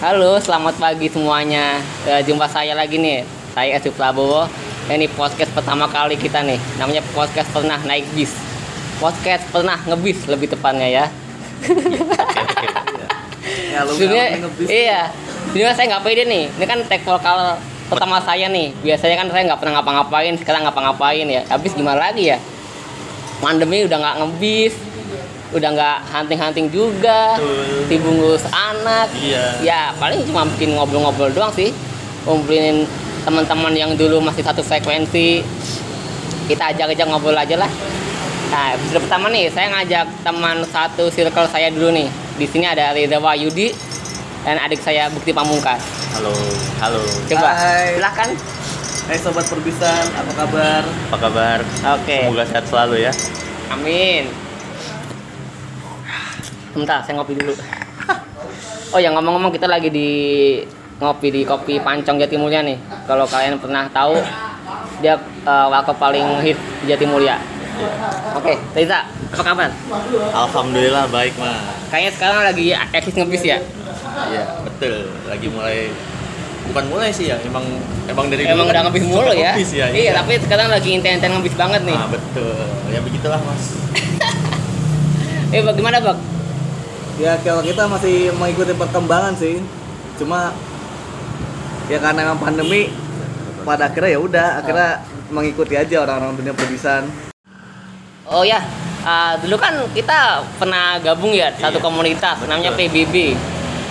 Halo, selamat pagi semuanya. Eh, jumpa saya lagi nih. Saya Esu Prabowo. Ini podcast pertama kali kita nih. Namanya podcast pernah naik bis. Podcast pernah ngebis lebih tepatnya ya. Ya Sebenarnya iya. Sebenarnya saya nggak pede nih. Ini kan tag vokal pertama saya nih. Biasanya kan saya nggak pernah ngapa-ngapain. Sekarang ngapa-ngapain ya. Habis gimana lagi ya? Pandemi udah nggak ngebis. Udah nggak hunting-hunting juga. Ngurus anak. Iya. Ya paling cuma bikin ngobrol-ngobrol doang sih. Ngumpulin teman-teman yang dulu masih satu frekuensi. Kita ajak-ajak ngobrol aja lah. Nah, episode pertama nih, saya ngajak teman satu circle saya dulu nih. Di sini ada Rida Wahyudi dan adik saya Bukti Pamungkas. Halo, halo. Coba, Hai. silakan. Hai sobat perbisan, apa kabar? Apa kabar? Oke, Semoga sehat selalu ya. amin. Bentar, saya ngopi dulu. Oh ya ngomong-ngomong kita lagi di ngopi di kopi Pancong Jatimulya nih. Kalau kalian pernah tahu dia uh, paling hit di Jatimulya. Oke, Reza, apa kabar? Alhamdulillah baik mah. Kayaknya sekarang lagi eksis ngebis ya? Iya, betul. Lagi mulai bukan mulai sih ya, emang emang dari Emang dulu udah kan mulu ya? ngebis ya. Iya, tapi sekarang lagi inten-inten ngebis banget nih. Nah, betul. Ya begitulah, Mas. Eh, bagaimana, Bang? Ya kalau kita masih mengikuti perkembangan sih. Cuma ya karena emang pandemi pada akhirnya ya udah akhirnya mengikuti aja orang-orang dunia perbisan. Oh ya, uh, dulu kan kita pernah gabung ya satu Iya, komunitas betul. namanya PBB.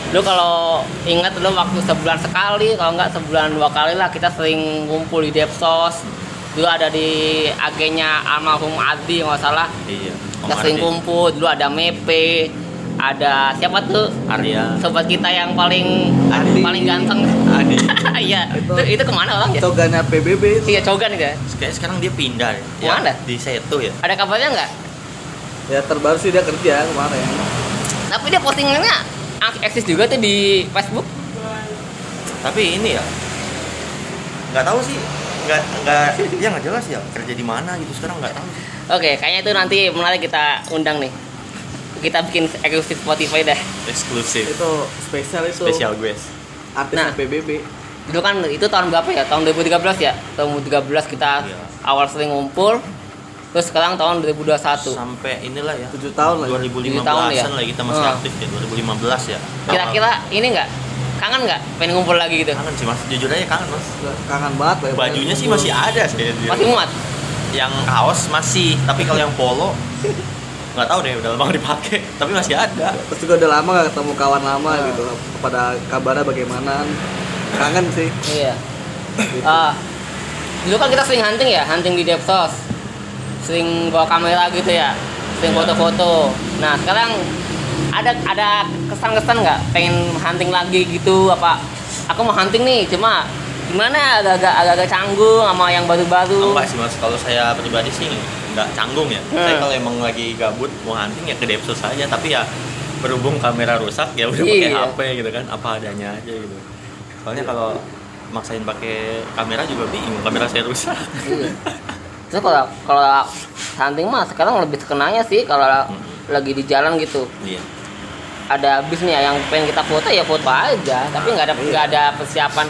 Dulu kalau ingat dulu waktu sebulan sekali, kalau nggak sebulan dua kali lah kita sering ngumpul di Depsos. Dulu ada di agennya almarhum Adi nggak salah. Iya. Om Kita sering kumpul. Dulu ada Mepe, ada siapa tuh Arya, sobat kita yang paling Adi. paling ganteng. Adi. Iya, itu, Itu- itu ke mana orang ya? Cogannya PBB Iya, Cogan itu ya. Kayak sekarang dia pindah ya. Ya, Mana? Di Setu ya. Ada kabarnya nggak? ya terbaru sih dia kerja kemarin. Tapi dia postingannya eksis juga tuh di Facebook. Tapi ini ya nggak tahu sih nggak nggak ya nggak jelas ya kerja di mana gitu sekarang nggak tahu sih. Oke, kayaknya itu nanti menarik kita undang nih. Kita bikin eksklusif Spotify dah. eksklusif Itu spesial itu spesial guest artisnya Nah. PBB. Dulu kan itu tahun berapa ya? Tahun 2013 ya? Tahun 2013 kita Iya. awal sering ngumpul. Terus sekarang tahun 2021. sampai inilah ya 7 tahun lah. 2015 tahun ya? lah kita masih Hmm. aktif ya 2015 ya Kira-kira ini nggak? Kangen nggak? Pengen ngumpul lagi gitu? kangen sih mas jujur aja kangen mas Kangen banget lah ya, bajunya sih masih ada sih Masih muat? yang kaos masih tapi kalau yang polo nggak tahu deh udah lama nggak dipakai tapi masih ada Terus juga udah lama gak ketemu kawan lama gitu. Pada kabarnya bagaimana? Kangen sih. Iya. Ah, dulu kan kita sering hunting ya, hunting di Depsos. Sering bawa kamera gitu ya, sering Iya. foto-foto. Nah sekarang ada ada kesan-kesan nggak pengen hunting lagi gitu apa? Aku mau hunting nih, cuma gimana agak-agak agak-agak canggung sama yang baru-baru. enggak sih mas kalau saya pribadi sih nggak canggung ya. Hmm. saya kalau emang lagi gabut mau hunting ya ke Depsos aja. Tapi ya berhubung kamera rusak ya udah pakai Iya. HP gitu kan. Apa adanya aja gitu. Soalnya kalau maksain pakai kamera juga bingung kamera saya rusak. Iya. Terus kalau kalau hunting mah sekarang lebih terkenanya sih kalau lagi di jalan gitu. iya. Ada bis nih ya, yang pengen kita foto ya foto aja. Tapi nggak ada nggak ada persiapan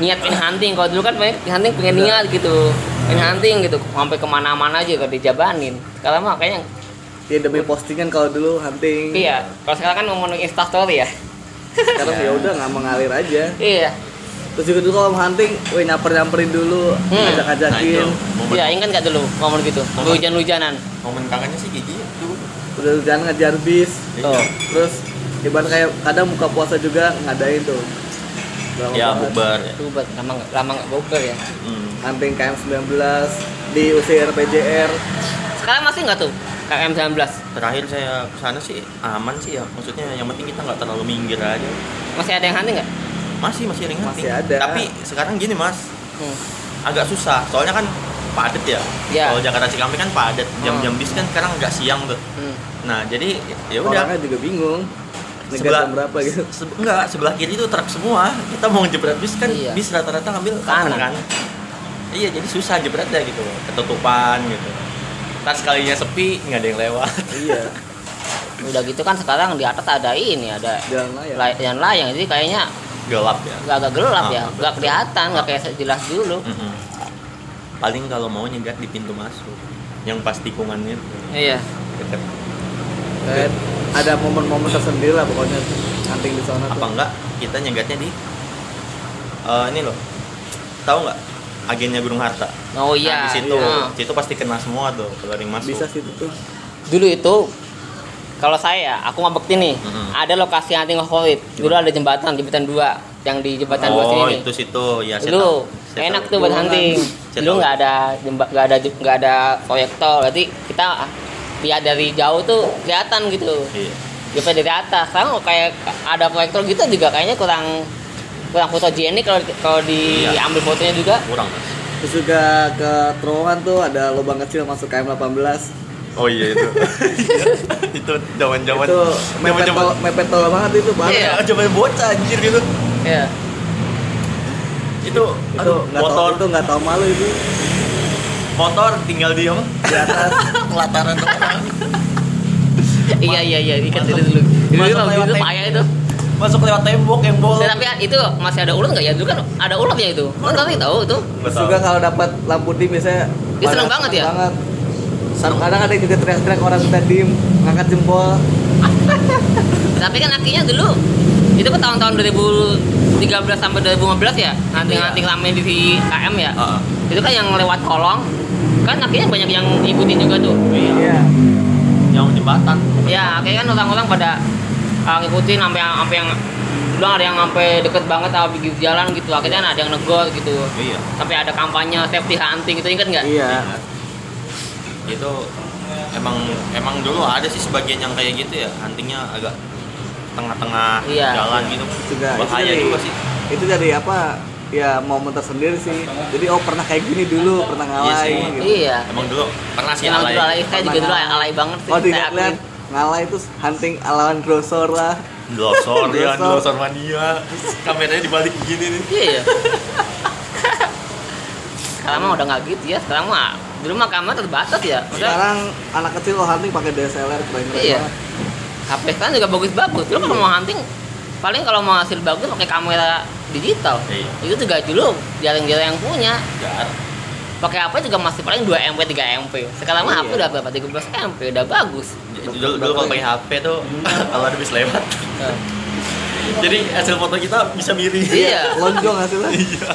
niat pengen hunting. Kalau dulu kan pengen hunting pengen niat gitu hunting gitu sampai ke mana-mana aja gak dijabanin sekarang mah kayaknya Ya demi postingan kalau dulu hunting. iya kalau sekarang kan ngomongin instastory ya Sekarang ya udah nggak mengalir aja. iya Terus juga dulu kalau mau hunting, wih nyamper nyamperin dulu, Hmm. nah ngajak-ngajakin. itu momen, iya ingat gak dulu ngomong gitu Momen. hujan-hujanan momen kangennya sih gigi tuh Udah jangan ngejar bis. Iya. Tuh. Terus ibarat kayak kadang buka puasa juga ngadain tuh. Lama ya bubar ya Tuh, buat lama nggak lama nggak bobel ya hmm. Hunting KM19 di UCR PJR. sekarang masih nggak tuh KM 19 terakhir saya ke sana sih aman sih ya maksudnya yang penting kita nggak terlalu minggir aja masih ada yang hunting nggak masih masih ringan Masih ada. tapi sekarang gini mas hmm. agak susah soalnya kan padat ya Iya. kalau Jakarta Cikampek kan padat jam-jam Hmm. bis kan sekarang nggak siang tuh Hmm. nah jadi ya udah Orangnya juga bingung. Ngejar sebelah jam berapa gitu. se- enggak sebelah kiri itu truk semua kita mau ngejebret bis kan Iya. bis rata-rata ngambil Kanan. kanan kan iya jadi susah jebretnya gitu. Ketutupan gitu. Ntar sekalinya sepi nggak ada yang lewat. Iya. udah gitu kan sekarang di atas ada ini ada jalan layang. Lay- yang layang jadi kayaknya gelap ya? Agak agak gelap Ah, ya nggak kelihatan nggak kayak jelas dulu. Mm-mm. paling kalau mau nyegat di pintu masuk yang pas tikungannya iya. Deket. Kayak ada momen-momen tersendiri lah pokoknya hunting di sana apa tuh enggak? Kita nyegatnya di eh, ini loh. Tahu nggak agennya Gunung Harta. Oh iya. nah, di situ. Nah, situ pasti kena semua tuh kalau yang masuk bisa sih itu tuh dulu itu kalau saya aku ngabekti nih Mm-mm. ada lokasi hunting favorit dulu ada jembatan jembatan dua yang di jembatan dua sini oh itu situ. Ya saya dulu. Saya enak tuh buat Dulu hunting. Dulu nggak ada jemba- nggak ada nggak ada proyektor. Berarti kita lihat dari jauh tuh kelihatan gitu. Iya. Juga dari atas. Sekarang kayak ada proyektor gitu juga kayaknya kurang kurang fotogenik kalau kalau Iya. diambil fotonya juga. Kurang. Mas. terus juga ke terowongan tuh ada lubang kecil masuk KM 18 oh iya itu. Itu zaman zaman itu mepet tol, mepet tol banget itu banget Iya. zaman bocah anjir gitu. Ya itu itu nggak tahu motor. itu nggak tahu malu itu. Motor tinggal di apa? Di atas. Pelataran doang iya iya iya ikat dulu dulu. Dulu lewat itu payah itu masuk lewat tembok yang bolong. Nah, tapi itu masih ada ulat nggak ya? Dulu kan ada ulatnya itu. Kan tadi tahu tuh terus juga kalau dapat lampu dim biasanya Dia pada seneng banget ya? banget. Kadang ada juga teriak-teriak orang minta dim ngangkat jempol. Tapi kan akhirnya dulu itu kan tahun-tahun 2013 sampai 2015 ya? Nanti Iya. nanti rame di KM ya? Heeh. itu kan yang lewat kolong. Kan akhirnya banyak yang ikutin juga tuh. Iya. Iya. Yang jembatan. Ya akhirnya kan orang-orang pada uh, ngikutin sampai yang sampai yang bilang ada yang sampai deket banget sama pinggir jalan gitu. Akhirnya ada yang negor gitu. Iya. Sampai ada kampanye safety hunting itu inget nggak? Iya. Itu emang emang dulu ada sih sebagian yang kayak gitu ya huntingnya agak tengah-tengah Iya. jalan gitu. Juga itu bahaya jadi, juga sih. itu jadi apa? Ya momen tersendiri sih. Jadi oh pernah kayak gini dulu pernah Iya ngalai sih. gitu. iya. Emang dulu pernah sih Emang alay dulu alay, saya juga dulu alay banget sih. Oh saya tidak lihat ngalai itu hunting alawan grosor lah glosor ya Glosor. glosor mania Terus kameranya dibalik begini nih Iya. sekarang mah udah nggak gitu ya. Sekarang mah dulu mah kamera terbatas ya. Udah sekarang anak kecil lo hunting pakai DSLR keren keren Iya. banget HP sekarang juga bagus-bagus. Dulu kalau mau hunting paling kalau mau hasil bagus pakai kamera digital. Iya. Itu juga dulu jarang-jarang yang punya. Jar. Pakai HP juga masih paling 2 MP, 3 MP. Sekarang mah Iya. HP udah berapa? 13 MP, udah bagus. dulu, dulu kalau pakai HP tuh kalau ada bis lewat Nah, jadi hasil foto kita bisa miring Iya. lonjong hasilnya iya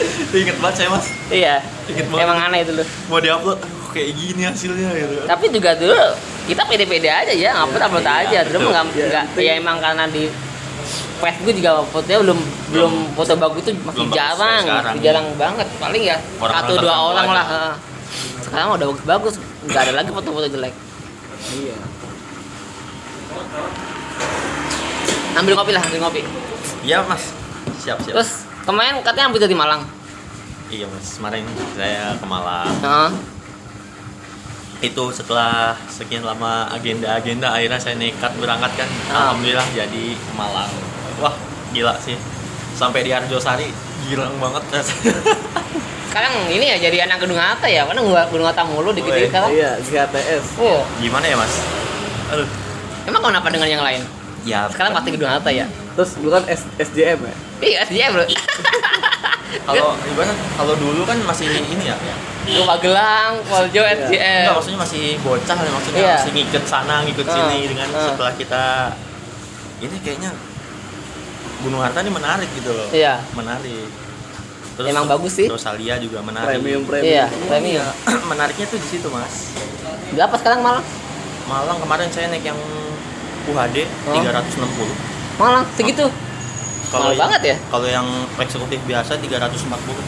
itu inget banget saya mas Iya. Inget banget. Emang aneh dulu. mau diupload aduh kayak gini hasilnya gitu Tapi juga dulu kita pede-pede aja ya, ngupload upload iya, aja. Dulu betul. nggak Iya, nggak penting. ya emang karena di Facebook juga fotonya belum belum foto bagus tuh masih belum bagus jarang, masih jarang banget. Paling ya Orang-orang satu dua orang aja. lah. heeh. Sekarang udah bagus-bagus, nggak ada lagi foto-foto jelek. iya Ambil kopi lah, ambil kopi. iya mas siap siap Terus kemarin katanya ambil dari Malang. iya mas kemarin saya ke Malang Heeh. itu setelah sekian lama agenda-agenda akhirnya saya nekat berangkat kan Ah. alhamdulillah jadi ke Malang wah gila sih sampai di Arjosari girang banget Sekarang ini ya jadi anak Gunung Ata ya, karena gua Gunung Ata mulu dikit-dikit Weh. sekarang. iya GHTS Oh, gimana ya mas aduh emang kenapa dengan yang lain? ya Sekarang pasti Gunung Ata ya. terus dulu kan S- SJM ya Iya, SDM bro. kalau gimana kalau dulu kan masih ini ya Lu Magelang, Poljo, Iya. SDM. Enggak, maksudnya masih bocah ya maksudnya Iya. masih ngikut sana ngikut Ah, sini dengan ah. setelah kita ini kayaknya Gunung Harta ini menarik gitu loh Iya. menarik Emang bagus sih. terus Salia juga menarik premium premium Iya, premium. menariknya tuh di situ mas Berapa sekarang Malang? Malang kemarin saya naik yang UHD Oh. 360 Malang segitu. Mahal yang- banget ya? kalau yang eksekutif biasa 340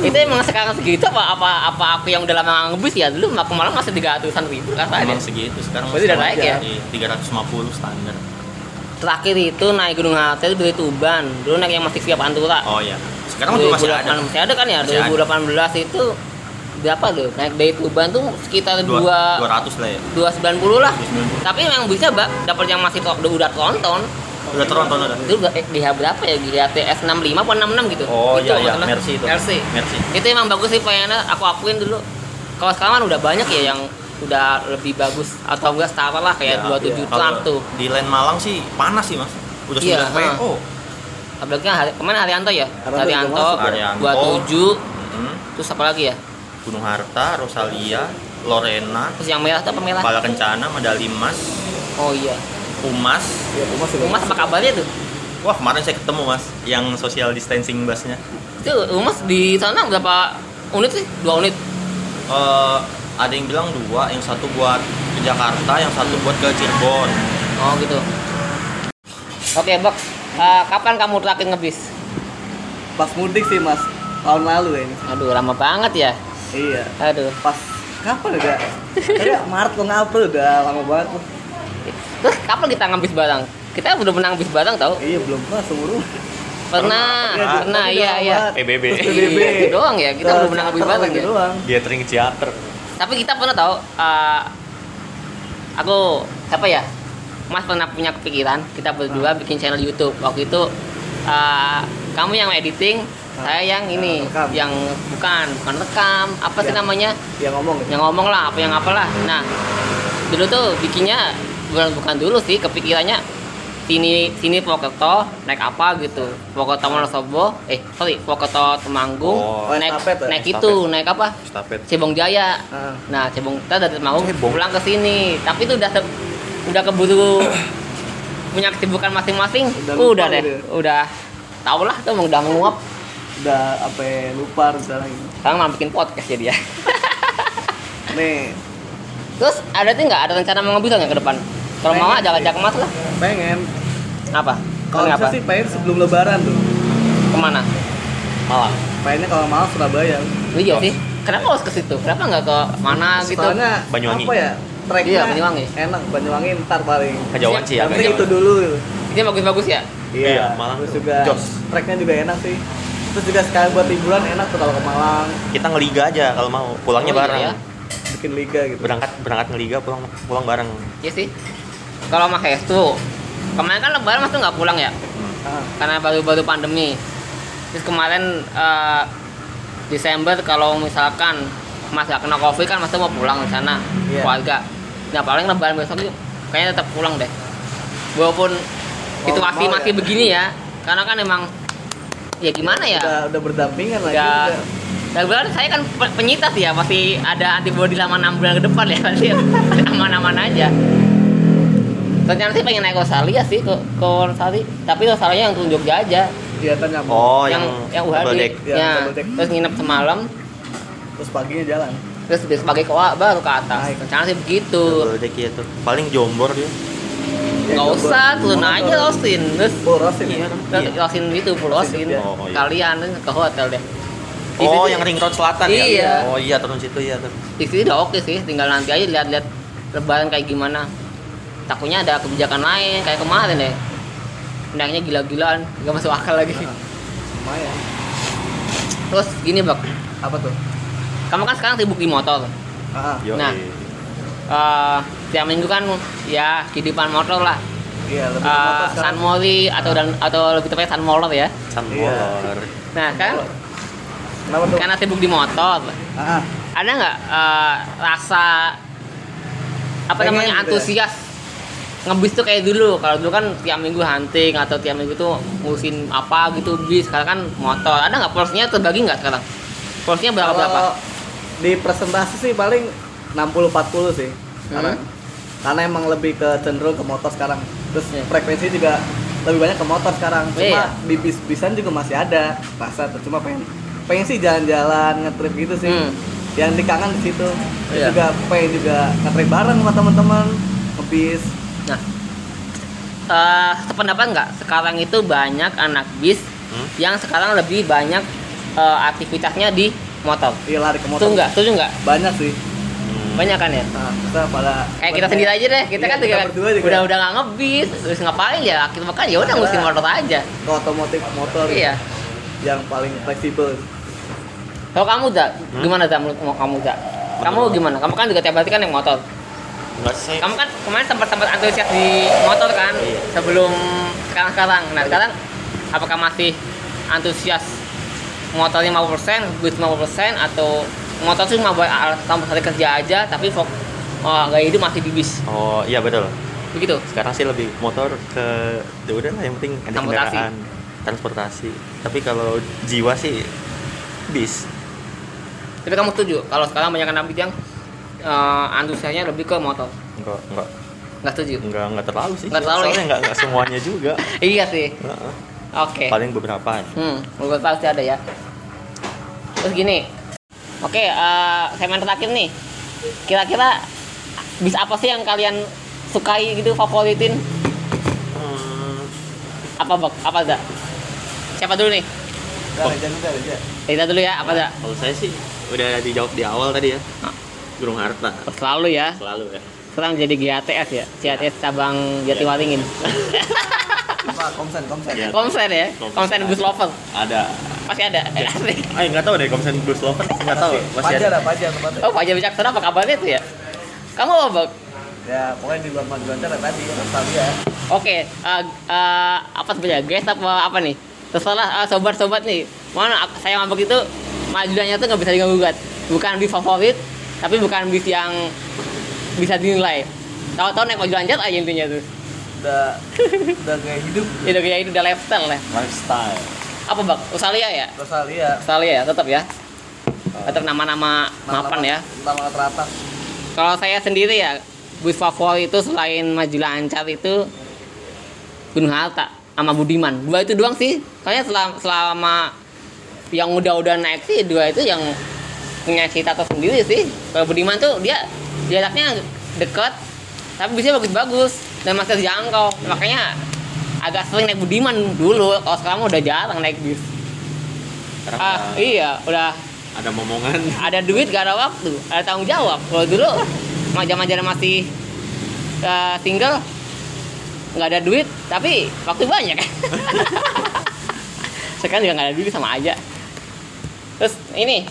Itu emang sekarang segitu apa apa apa aku yang udah lama ngebus ya dulu aku malam masih tiga ratusan ribu katanya. emang segitu sekarang Berarti udah naik ya? Iya, 350 standar Terakhir itu naik Gunung Halte itu dari Tuban. Dulu naik yang masih via Pantura. oh ya sekarang juga masih ada 2008 masih ada kan ya? Masih ada. 2018 itu berapa tuh? Naik dari Tuban tuh sekitar Dua- dua 200 lah ya dua sembilan puluh lah. 290. Tapi memang bisa mbak dapat yang masih to- udah, udah tonton. udah teronton udah Itu udah- eh, di berapa ya? Di TS 65 atau 66 gitu. oh Itu iya iya. Mercy itu Mercy. Mercy itu emang bagus sih pengennya aku akuin dulu kalau sekarang udah banyak ya yang udah lebih bagus atau enggak setara lah kayak Ya, 27 iya. Trump Kalau tuh. di lane Malang sih panas sih mas. Udah Iya, 9 PO apalagi kan hari, ke mana Haryanto ya? Haryanto Haryanto ya. 27 Hmm, terus apa lagi ya? Gunung Harta Rosalia Lorena. Terus yang merah apa merah? Pala Kencana medali emas oh iya. Umas. Iya, Umas Umas apa kabarnya tuh? Wah kemarin saya ketemu mas yang social distancing busnya. Itu Umas di sana berapa unit sih? Dua unit? Eh, ada yang bilang dua yang satu buat ke Jakarta yang satu buat ke Cirebon oh gitu oke Bok Eh, kapan kamu terakhir ngebis Pas mudik sih mas, tahun lalu ya ini. aduh lama banget ya Iya. aduh Pas kapan udah? Kayak Maret atau April udah lama banget tuh. terus kapan kita ngebis barang kita udah pernah ngebis barang tau Iya belum pernah seumur umur. pernah Iya, pernah iya iya. PBB. PBB. Doang ya, kita belum pernah ngebis bareng gitu ya. doang. Gathering teater tapi kita pernah tahu eh, aku siapa ya Mas pernah punya kepikiran kita berdua bikin channel YouTube waktu itu eh, kamu yang editing Ah. saya yang ini Rekam. yang bukan bukan rekam apa sih Ya. namanya Yang ngomong gitu. yang ngomong lah apa yang apalah nah dulu tuh bikinnya bukan bukan dulu sih kepikirannya sini sini Purwokerto naik apa gitu. Purwokerto Wonosobo eh sorry Purwokerto Temanggung Oh, naik estafet ya? naik Estafet. itu naik apa? Estafet. Cebong Jaya. Ah. nah Cebong kita dari Temanggung Cebong. pulang ke sini. Tapi itu udah udah keburu punya kesibukan masing-masing. Udah udah, deh gitu udah. Tau lah tuh udah menguap. Udah apa ya, lupa rencana ini. sekarang malah bikin podcast jadi ya. Nih, terus ada tuh nggak ada rencana mau ngebis nggak ke depan kalau mau ajak-ajak mas lah pengen. apa Kalau apa sih pengen sebelum lebaran tuh. ke mana Malang Pengennya kalau mau Surabaya. Oh, iya sih kenapa harus ke situ kenapa nggak ke mana gitu Soalnya Banyuwangi. apa ya? Treknya Iya, Banyuwangi. Enak, Banyuwangi ntar paling. kejauhan sih ya Iya. itu dulu. ini bagus-bagus ya Iya, Malang Terus juga Jos. treknya juga enak sih. Terus juga sekali buat liburan enak tuh kalau ke Malang, kita ngeliga aja kalau mau pulangnya Oh, iya, bareng ya. bikin liga gitu. berangkat berangkat ngeliga pulang pulang bareng iya sih kalau mas Hestu kemarin kan lebaran mas tuh nggak pulang ya Ah, karena baru-baru pandemi terus kemarin eh, Desember kalau misalkan mas gak kena covid kan mas tuh mau pulang ke sana Iya. keluarga nah paling lebaran besok itu kayaknya tetap pulang deh walaupun situasi nggak mau masih ya. begini ya karena kan emang ya gimana ya Udah, udah berdampingan lagi. udah udah. berarti saya kan pe- penyintas ya masih ada antibody selama enam bulan ke depan ya berarti aman-aman aja rencana sih pengen naik Rosalia sih ke ke Rosali tapi Rosalia yang turun Jogja aja Kelihatan nyambung. oh yang yang yang UHD. Iya, ya deck. terus nginep semalam Terus paginya jalan. terus besok pagi ke baru ke atas Naik. rencana sih begitu double deck ya tuh paling jombor dia Ya, nggak coba. usah turun aja Rosin terus rosin Iya ya. terus Iya. Rosin itu full Rosin Rosin, oh, iya. kalian ke hotel deh oh yang ring road selatan Iya. ya oh iya turun situ ya tuh di sini udah oke sih tinggal nanti aja lihat-lihat lebaran kayak gimana takutnya ada kebijakan lain kayak kemarin deh naiknya gila-gilaan gak masuk akal lagi Lumayan. terus gini bak Apa tuh? kamu kan sekarang sibuk di motor Ah, Nah. eh tiap minggu kan ya kehidupan motor lah iya lebih motor San. Mori atau dan atau lebih tepatnya San Motor ya Sun Iya. Motor. nah kan Kenapa tuh? karena sibuk di motor Ah, ada nggak eh, rasa apa Pengen namanya gitu ya? antusias ngebis tuh kayak dulu kalau dulu kan tiap minggu hunting atau tiap minggu tuh ngurusin apa gitu bis sekarang kan motor ada nggak porsinya terbagi nggak sekarang porsinya berapa berapa Di presentasi sih paling 60-40 sih sekarang. Hmm. Karena emang lebih ke cenderung ke motor sekarang. Terus Iya. frekuensi juga lebih banyak ke motor sekarang. Cuma Iya. di bis-bisan juga masih ada rasa tuh. Cuma pengen pengen sih jalan-jalan ngetrip gitu sih. Hmm. Yang dikangen di situ. Iya. juga pengen juga ngetrip bareng sama teman-teman ngebis. Nah eh sependapat nggak? Sekarang itu banyak anak bis Hmm? yang sekarang lebih banyak eh, aktivitasnya di motor. Iya lari ke motor. Setuju nggak? Setuju nggak? Banyak sih. Hmm. banyak kan ya? Nah, kita pada kayak kita sendiri aja deh. Kita Iya, kan kita juga. udah udah nggak ngebis. Terus ngapain ya? Akhir makan ya udah Akhirnya- ngurusin motor aja. Ke otomotif motor iya. yang paling fleksibel. kalau kamu Zak, Hmm? gimana Zak menurut kamu Zak? kamu gimana? Kamu kan juga tiap hari kan yang motor Enggak sih. kamu kan kemarin sempat sempat antusias di motor kan Iya. sebelum sekarang sekarang nah sekarang apakah masih antusias motor 50% bis 50% atau motor sih cuma buat alat tambah hari kerja aja tapi fok- oh gaya hidup masih di bis Oh iya betul. begitu Sekarang sih lebih motor ke ya udah lah yang penting ada Transportasi. kendaraan, transportasi. Tapi kalau jiwa sih bis. tapi kamu setuju kalau sekarang banyak anak yang eh, antusiasnya lebih ke motor Enggak enggak nggak setuju enggak enggak terlalu sih. Nggak terlalu ya? Soalnya enggak enggak semuanya juga. iya sih Heeh. oke Paling beberapa ya. Hmm, menurut pasti ada ya. Terus gini, oke, eh segmen terakhir nih. Kira-kira bis apa sih yang kalian sukai gitu, favoritin? Hmm, Apa bak? Apa ada? Siapa dulu nih? Kita dulu ya, apa ada? kalau saya sih udah dijawab di awal tadi ya. Burung harta. Selalu ya. Selalu ya. Sekarang jadi GATS ya, GATS cabang Jatiwaringin. Pak, komsen, komsen. Iya. Komsen ya, komsen bus lover. Ada. Pasti ada. Asik. Ah, nggak tahu deh komsen bus lover nggak tahu masih Pajak ada. pajak tempatnya. Oh, Pak Jabi Caksana apa kabarnya tuh ya? Kamu apa, Bang? Ya, pokoknya di luar ada tadi Australia. Oke, eh, eh, apa sebenarnya guys apa apa nih? Terserah eh, sobat-sobat nih. Mana saya mabuk itu majuannya tuh nggak bisa diganggu Bukan bis favorit, tapi bukan bis yang bisa dinilai. Tahu-tahu naik maju lanjut aja intinya tuh. Udah udah gaya hidup Itu kayak itu udah lifestyle ya. Lifestyle. Apa bang? Australia ya? Australia. Australia ya, tetap ya. Tetap nama-nama mapan ya. Nama teratas. Kalau saya sendiri ya, bus favorit itu selain maju lancar itu Gunung Hatta sama Budiman. Dua itu doang sih. Soalnya selama, selama yang udah-udah naik sih dua itu yang punya cita tersendiri sih. Kalau Budiman tuh dia jaraknya dekat, tapi bisa bagus-bagus dan masih terjangkau. Makanya agak sering naik Budiman dulu. Kalau sekarang udah jarang naik bis. Ah iya, udah ada momongan. ada duit gak ada waktu ada tanggung jawab kalau dulu zaman-zaman masih uh, single nggak ada duit tapi waktu banyak sekarang juga nggak ada duit sama aja terus ini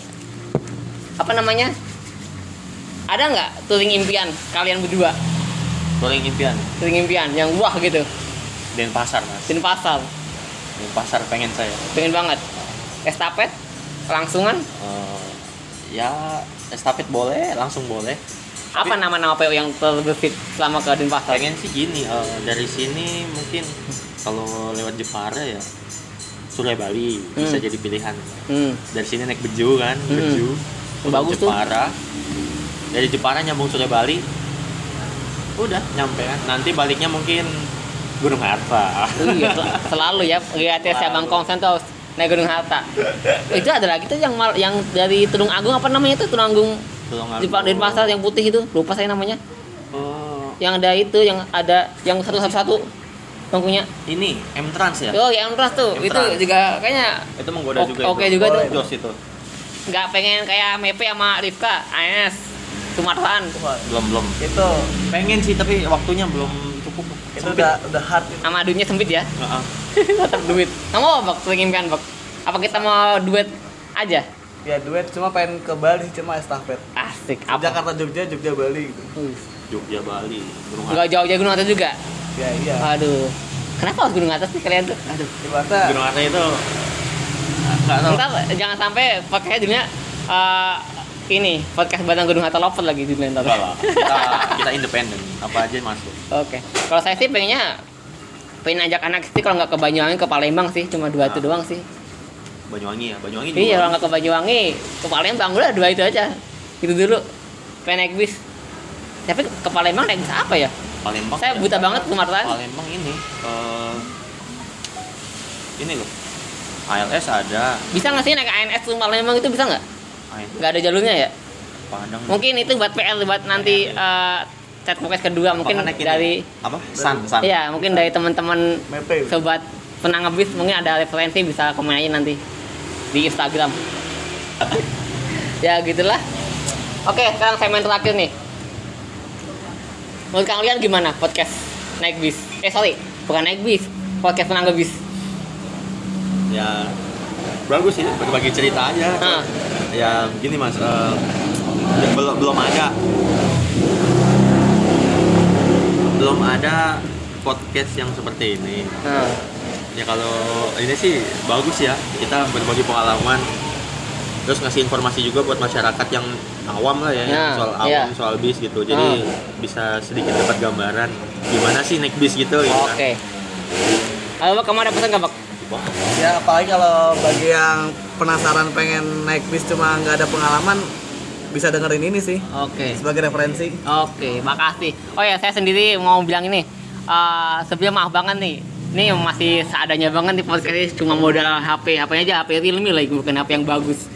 apa namanya ada nggak touring impian kalian berdua Touring impian. touring impian yang wah gitu Denpasar mas. di pasar Denpasar pengen saya. pengen banget estafet langsungan Eh, ya estafet boleh, langsung boleh. apa nama-nama PO yang terbesit selama ke Denpasar Pengen sih gini, eh, dari sini mungkin kalau lewat Jepara ya Surya Bali bisa Hmm. jadi pilihan. hmm. Dari sini naik Beju kan, Hmm. Beju. Bagus tuh. Jepara. Dari Jepara nyambung Surya Bali. Udah nyampe kan. Nanti baliknya mungkin Gunung Harta. iya sel- selalu ya lihat ya. Bang Kongsen tuh naik Gunung Harta itu ada lagi tuh yang mal- yang dari Tulung Agung apa namanya tuh Tulung Agung Tulung di Pa- di pasar yang putih itu lupa saya namanya Oh, yang ada itu yang ada yang satu satu satu bangkunya ini M Trans ya? oh yang Trans tuh itu juga kayaknya Itu menggoda juga. oke itu. juga tuh. Itu. Nggak pengen kayak Mepe sama Rifka AS Sumataan Belum belum. Itu Pengen sih tapi waktunya belum cukup. itu Sempit. udah udah hard itu. sama duitnya sempit ya Heeh. tetap duit kamu apa bak pengen kan bak apa kita mau duet aja Ya duet cuma pengen ke Bali cuma estafet. asik apa Jakarta Jogja Jogja Bali gitu. Wih, Jogja Bali. Gunung nggak jauh-jauh Gunung Atas juga Ya iya. Aduh, kenapa harus gunung atas sih kalian tuh? Aduh. Gunung Harta itu nggak tahu. Ntar jangan sampai podcastnya jadinya eh, ini podcast Batang Gunung Hatta Lover lagi di. Enggak lah. Kita kita independen. Apa aja masuk. Oke. Kalau saya sih pengennya pengen ajak anak sih kalau nggak ke Banyuwangi ke Palembang sih cuma dua itu Ah. doang sih. Banyuwangi ya. Banyuwangi. Iya kalau nggak ke Banyuwangi ke Palembang udah dua itu aja. Itu dulu. Pengen naik bis. Tapi ke Palembang naik bis apa ya? Palembang. Saya buta banget Sumatera. Palembang ini eh ini loh. ALS ada. Bisa nggak sih naik ANS ke Palembang itu bisa nggak? Nggak ada jalurnya ya? Padang. Mungkin itu buat PR buat nanti eh, chat podcast kedua mungkin dari apa? San, san. Iya, mungkin dari teman-teman sobat penang ngebis mungkin ada referensi bisa komen aja nanti di Instagram. ya gitulah. Oke, sekarang segmen terakhir nih. Menurut kalian gimana podcast naik bis? Eh sorry, bukan naik bis, podcast penang ngebis. Ya bagus sih berbagi cerita aja. Ah. Ya gini Mas, eh, ya belum belum ada belum ada podcast yang seperti ini. Nah, Ya kalau ini sih bagus ya kita berbagi pengalaman terus ngasih informasi juga buat masyarakat yang awam lah ya, Ya, soal awam iya. soal bis gitu jadi bisa sedikit dapat gambaran gimana sih naik bis gitu gitu kan. Oke. Kalau Bak, kamu ada pesan nggak? Wah, Ya apalagi kalau bagi yang penasaran pengen naik bis cuma nggak ada pengalaman bisa dengerin ini sih Oke. sebagai referensi. Oke, makasih. Oh ya, saya sendiri mau bilang ini. Eh sebelum maaf banget nih. Ini masih seadanya banget nih podcast ini cuma modal HP, HP-nya aja HP Realme lagi bukan HP yang bagus.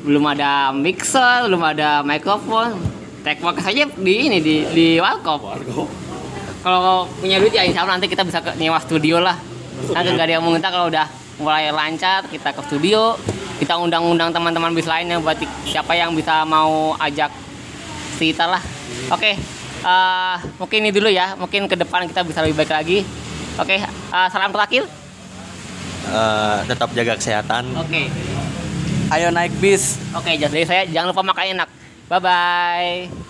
Belum ada mixer, belum ada mikrofon. Tag podcast aja di ini di di Warkop. Kalau punya duit ya insya Allah nanti kita bisa ke nyewa studio lah. Nanti nggak ada yang mau minta kalau udah mulai lancar kita ke studio. Kita undang-undang teman-teman bis lainnya buat siapa yang bisa mau ajak kita lah. Oke, eh, mungkin ini dulu ya. Mungkin ke depan kita bisa lebih baik lagi. Oke, eh, salam terakhir. eh, tetap jaga kesehatan Oke, Ayo naik bis. oke. Jadi saya jangan lupa makan enak. Bye bye.